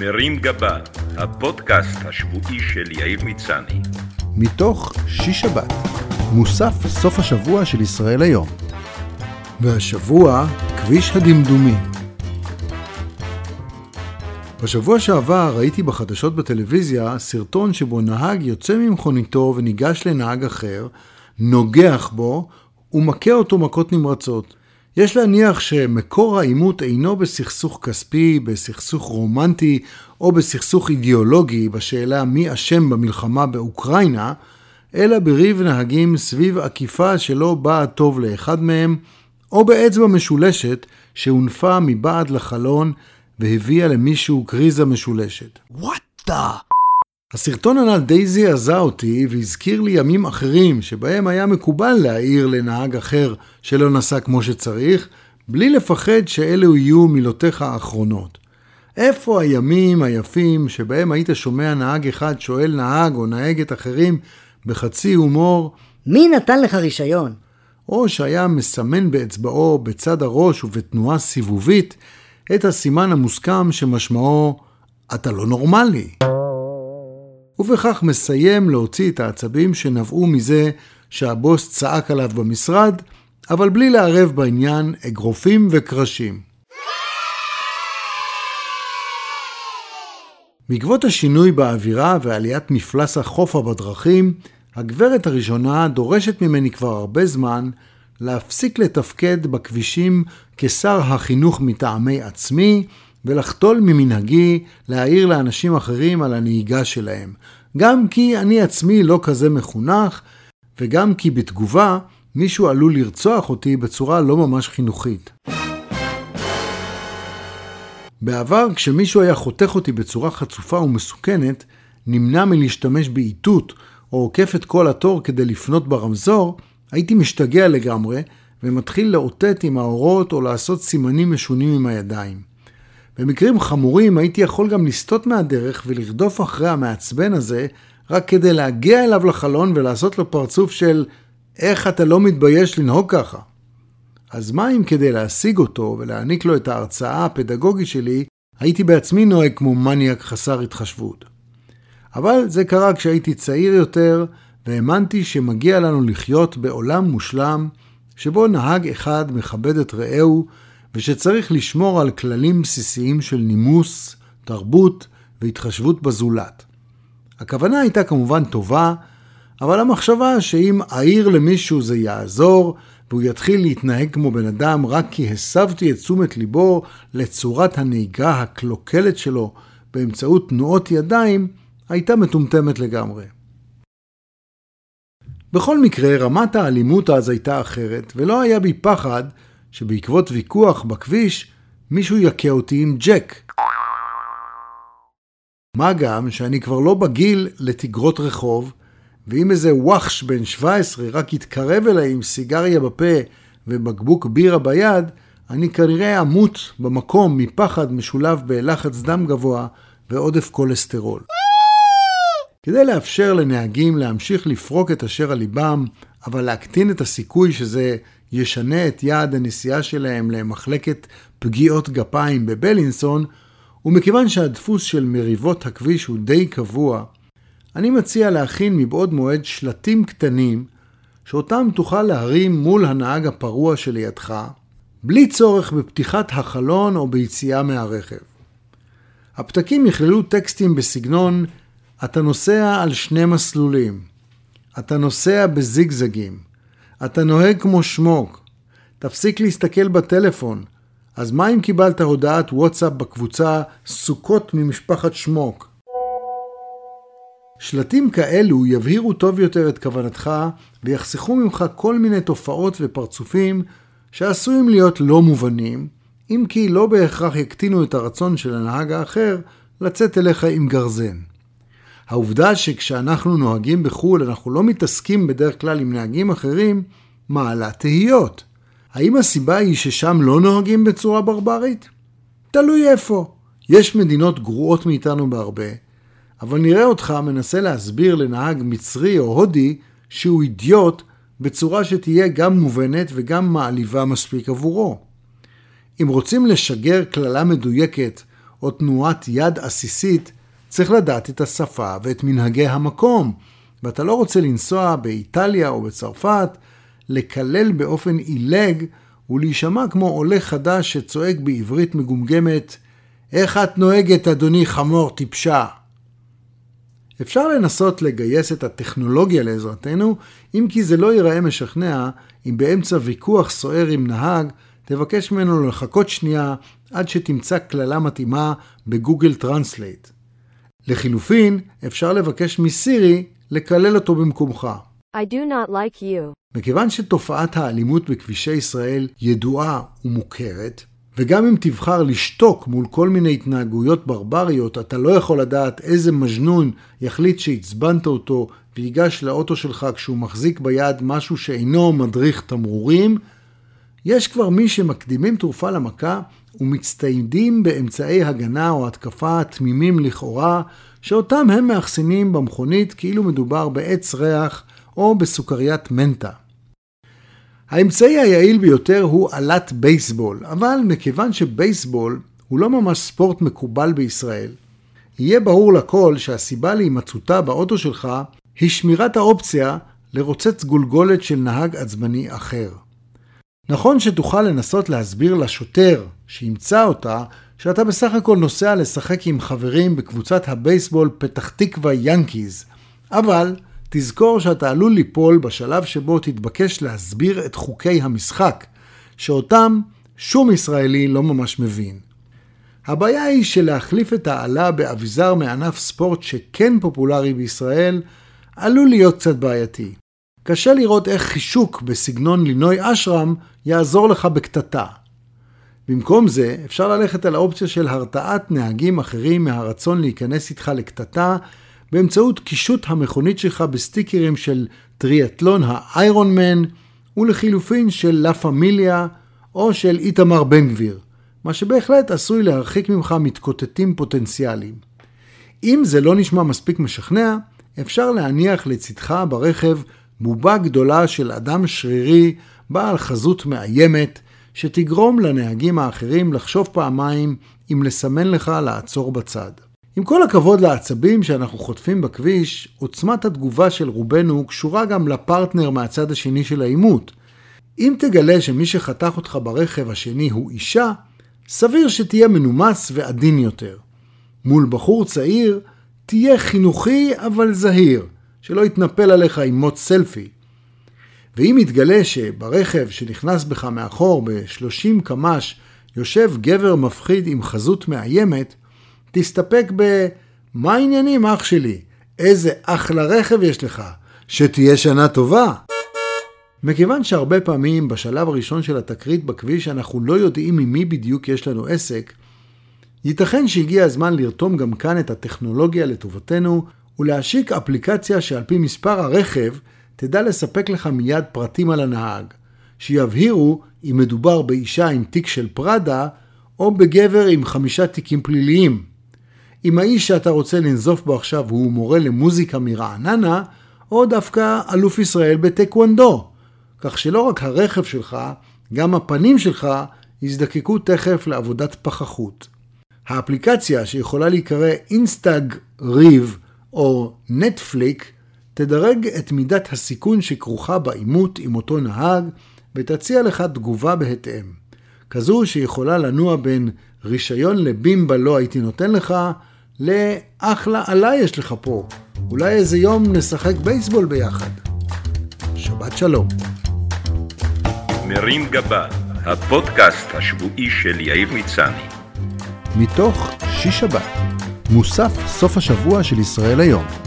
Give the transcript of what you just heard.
מרים גבה, הפודקאסט השבועי של יאיר מצני. מתוך שיש שבת, מוסף סוף השבוע של ישראל היום. והשבוע, כביש הדמדומים. בשבוע שעבר ראיתי בחדשות בטלוויזיה סרטון שבו נהג יוצא ממכוניתו וניגש לנהג אחר, נוגח בו ומכה אותו מכות נמרצות. יש להניח שמקור העימות אינו בסכסוך כספי, בסכסוך רומנטי או בסכסוך אידיאולוגי בשאלה מי אשם במלחמה באוקראינה, אלא בריב נהגים סביב עקיפה שלא באה טוב לאחד מהם, או באצבע משולשת שהונפה מבעד לחלון והביאה למישהו קריזה משולשת. What the? הסרטון הנ"ל די זעזע אותי והזכיר לי ימים אחרים שבהם היה מקובל להעיר לנהג אחר שלא נסע כמו שצריך, בלי לפחד שאלו יהיו מילותיך האחרונות. איפה הימים היפים שבהם היית שומע נהג אחד שואל נהג או נהגת אחרים בחצי הומור, מי נתן לך רישיון? או שהיה מסמן באצבעו בצד הראש ובתנועה סיבובית את הסימן המוסכם שמשמעו אתה לא נורמלי. ובכך מסיים להוציא את העצבים שנבעו מזה שהבוס צעק עליו במשרד, אבל בלי לערב בעניין אגרופים וקרשים. בעקבות השינוי באווירה ועליית מפלס החופה בדרכים, הגברת הראשונה דורשת ממני כבר הרבה זמן להפסיק לתפקד בכבישים כשר החינוך מטעמי עצמי, ולחתול ממנהגי להעיר לאנשים אחרים על הנהיגה שלהם. גם כי אני עצמי לא כזה מחונך, וגם כי בתגובה מישהו עלול לרצוח אותי בצורה לא ממש חינוכית. בעבר, כשמישהו היה חותך אותי בצורה חצופה ומסוכנת, נמנע מלהשתמש באיתות או עוקף את כל התור כדי לפנות ברמזור, הייתי משתגע לגמרי ומתחיל לאותת עם האורות או לעשות סימנים משונים עם הידיים. במקרים חמורים הייתי יכול גם לסטות מהדרך ולרדוף אחרי המעצבן הזה, רק כדי להגיע אליו לחלון ולעשות לו פרצוף של איך אתה לא מתבייש לנהוג ככה? אז מה אם כדי להשיג אותו ולהעניק לו את ההרצאה הפדגוגית שלי, הייתי בעצמי נוהג כמו מניאק חסר התחשבות. אבל זה קרה כשהייתי צעיר יותר, והאמנתי שמגיע לנו לחיות בעולם מושלם, שבו נהג אחד מכבד את רעהו ושצריך לשמור על כללים בסיסיים של נימוס, תרבות והתחשבות בזולת. הכוונה הייתה כמובן טובה, אבל המחשבה שאם אעיר למישהו זה יעזור, והוא יתחיל להתנהג כמו בן אדם רק כי הסבתי את תשומת ליבו לצורת הנהיגה הקלוקלת שלו באמצעות תנועות ידיים, הייתה מטומטמת לגמרי. בכל מקרה, רמת האלימות אז הייתה אחרת, ולא היה בי פחד שבעקבות ויכוח בכביש, מישהו יכה אותי עם ג'ק. מה גם שאני כבר לא בגיל לתגרות רחוב, ואם איזה וואחש בן 17 רק יתקרב אליי עם סיגריה בפה ובקבוק בירה ביד, אני כנראה אמות במקום מפחד משולב בלחץ דם גבוה ועודף כולסטרול. כדי לאפשר לנהגים להמשיך לפרוק את אשר על ליבם, אבל להקטין את הסיכוי שזה ישנה את יעד הנסיעה שלהם למחלקת פגיעות גפיים בבלינסון, ומכיוון שהדפוס של מריבות הכביש הוא די קבוע, אני מציע להכין מבעוד מועד שלטים קטנים, שאותם תוכל להרים מול הנהג הפרוע שלידך, בלי צורך בפתיחת החלון או ביציאה מהרכב. הפתקים יכללו טקסטים בסגנון אתה נוסע על שני מסלולים, אתה נוסע בזיגזגים, אתה נוהג כמו שמוק. תפסיק להסתכל בטלפון. אז מה אם קיבלת הודעת וואטסאפ בקבוצה סוכות ממשפחת שמוק? שלטים כאלו יבהירו טוב יותר את כוונתך ויחסכו ממך כל מיני תופעות ופרצופים שעשויים להיות לא מובנים, אם כי לא בהכרח יקטינו את הרצון של הנהג האחר לצאת אליך עם גרזן. העובדה שכשאנחנו נוהגים בחו"ל אנחנו לא מתעסקים בדרך כלל עם נהגים אחרים, מעלה תהיות. האם הסיבה היא ששם לא נוהגים בצורה ברברית? תלוי איפה. יש מדינות גרועות מאיתנו בהרבה, אבל נראה אותך מנסה להסביר לנהג מצרי או הודי שהוא אידיוט בצורה שתהיה גם מובנת וגם מעליבה מספיק עבורו. אם רוצים לשגר קללה מדויקת או תנועת יד עסיסית, צריך לדעת את השפה ואת מנהגי המקום, ואתה לא רוצה לנסוע באיטליה או בצרפת, לקלל באופן עילג ולהישמע כמו עולה חדש שצועק בעברית מגומגמת, איך את נוהגת, אדוני חמור טיפשה? אפשר לנסות לגייס את הטכנולוגיה לעזרתנו, אם כי זה לא ייראה משכנע אם באמצע ויכוח סוער עם נהג, תבקש ממנו לחכות שנייה עד שתמצא קללה מתאימה ב Google Translate. לחילופין, אפשר לבקש מסירי לקלל אותו במקומך. I do not like you. מכיוון שתופעת האלימות בכבישי ישראל ידועה ומוכרת, וגם אם תבחר לשתוק מול כל מיני התנהגויות ברבריות, אתה לא יכול לדעת איזה מג'נון יחליט שעצבנת אותו ויגש לאוטו שלך כשהוא מחזיק ביד משהו שאינו מדריך תמרורים, יש כבר מי שמקדימים תרופה למכה ומצטיידים באמצעי הגנה או התקפה תמימים לכאורה, שאותם הם מאחסנים במכונית כאילו מדובר בעץ ריח או בסוכריית מנטה. האמצעי היעיל ביותר הוא עלת בייסבול, אבל מכיוון שבייסבול הוא לא ממש ספורט מקובל בישראל, יהיה ברור לכל שהסיבה להימצאותה באוטו שלך היא שמירת האופציה לרוצץ גולגולת של נהג עצבני אחר. נכון שתוכל לנסות להסביר לשוטר שימצא אותה שאתה בסך הכל נוסע לשחק עם חברים בקבוצת הבייסבול פתח תקווה ינקיז, אבל תזכור שאתה עלול ליפול בשלב שבו תתבקש להסביר את חוקי המשחק, שאותם שום ישראלי לא ממש מבין. הבעיה היא שלהחליף את העלה באביזר מענף ספורט שכן פופולרי בישראל, עלול להיות קצת בעייתי. קשה לראות איך חישוק בסגנון לינוי אשרם יעזור לך בקטטה. במקום זה, אפשר ללכת על האופציה של הרתעת נהגים אחרים מהרצון להיכנס איתך לקטטה באמצעות קישוט המכונית שלך בסטיקרים של טריאטלון האיירון מן, ולחילופין של לה פמיליה או של איתמר בן גביר, מה שבהחלט עשוי להרחיק ממך מתקוטטים פוטנציאליים. אם זה לא נשמע מספיק משכנע, אפשר להניח לצדך ברכב בובה גדולה של אדם שרירי בעל חזות מאיימת, שתגרום לנהגים האחרים לחשוב פעמיים אם לסמן לך לעצור בצד. עם כל הכבוד לעצבים שאנחנו חוטפים בכביש, עוצמת התגובה של רובנו קשורה גם לפרטנר מהצד השני של העימות. אם תגלה שמי שחתך אותך ברכב השני הוא אישה, סביר שתהיה מנומס ועדין יותר. מול בחור צעיר, תהיה חינוכי אבל זהיר, שלא יתנפל עליך עם מוט סלפי. ואם יתגלה שברכב שנכנס בך מאחור ב-30 קמ"ש יושב גבר מפחיד עם חזות מאיימת, תסתפק ב... מה העניינים אח שלי? איזה אחלה רכב יש לך? שתהיה שנה טובה. מכיוון שהרבה פעמים בשלב הראשון של התקרית בכביש אנחנו לא יודעים עם מי בדיוק יש לנו עסק, ייתכן שהגיע הזמן לרתום גם כאן את הטכנולוגיה לטובתנו ולהשיק אפליקציה שעל פי מספר הרכב תדע לספק לך מיד פרטים על הנהג, שיבהירו אם מדובר באישה עם תיק של פראדה או בגבר עם חמישה תיקים פליליים. אם האיש שאתה רוצה לנזוף בו עכשיו הוא מורה למוזיקה מרעננה, או דווקא אלוף ישראל בטקוונדו, כך שלא רק הרכב שלך, גם הפנים שלך יזדקקו תכף לעבודת פחחות. האפליקציה שיכולה להיקרא אינסטאג ריב או נטפליק תדרג את מידת הסיכון שכרוכה בעימות עם אותו נהג ותציע לך תגובה בהתאם. כזו שיכולה לנוע בין רישיון לבימבה לא הייתי נותן לך, לאחלה עלה יש לך פה. אולי איזה יום נשחק בייסבול ביחד. שבת שלום. מרים גבה, הפודקאסט השבועי של יאיר מצני. מתוך שיש שבת, מוסף סוף השבוע של ישראל היום.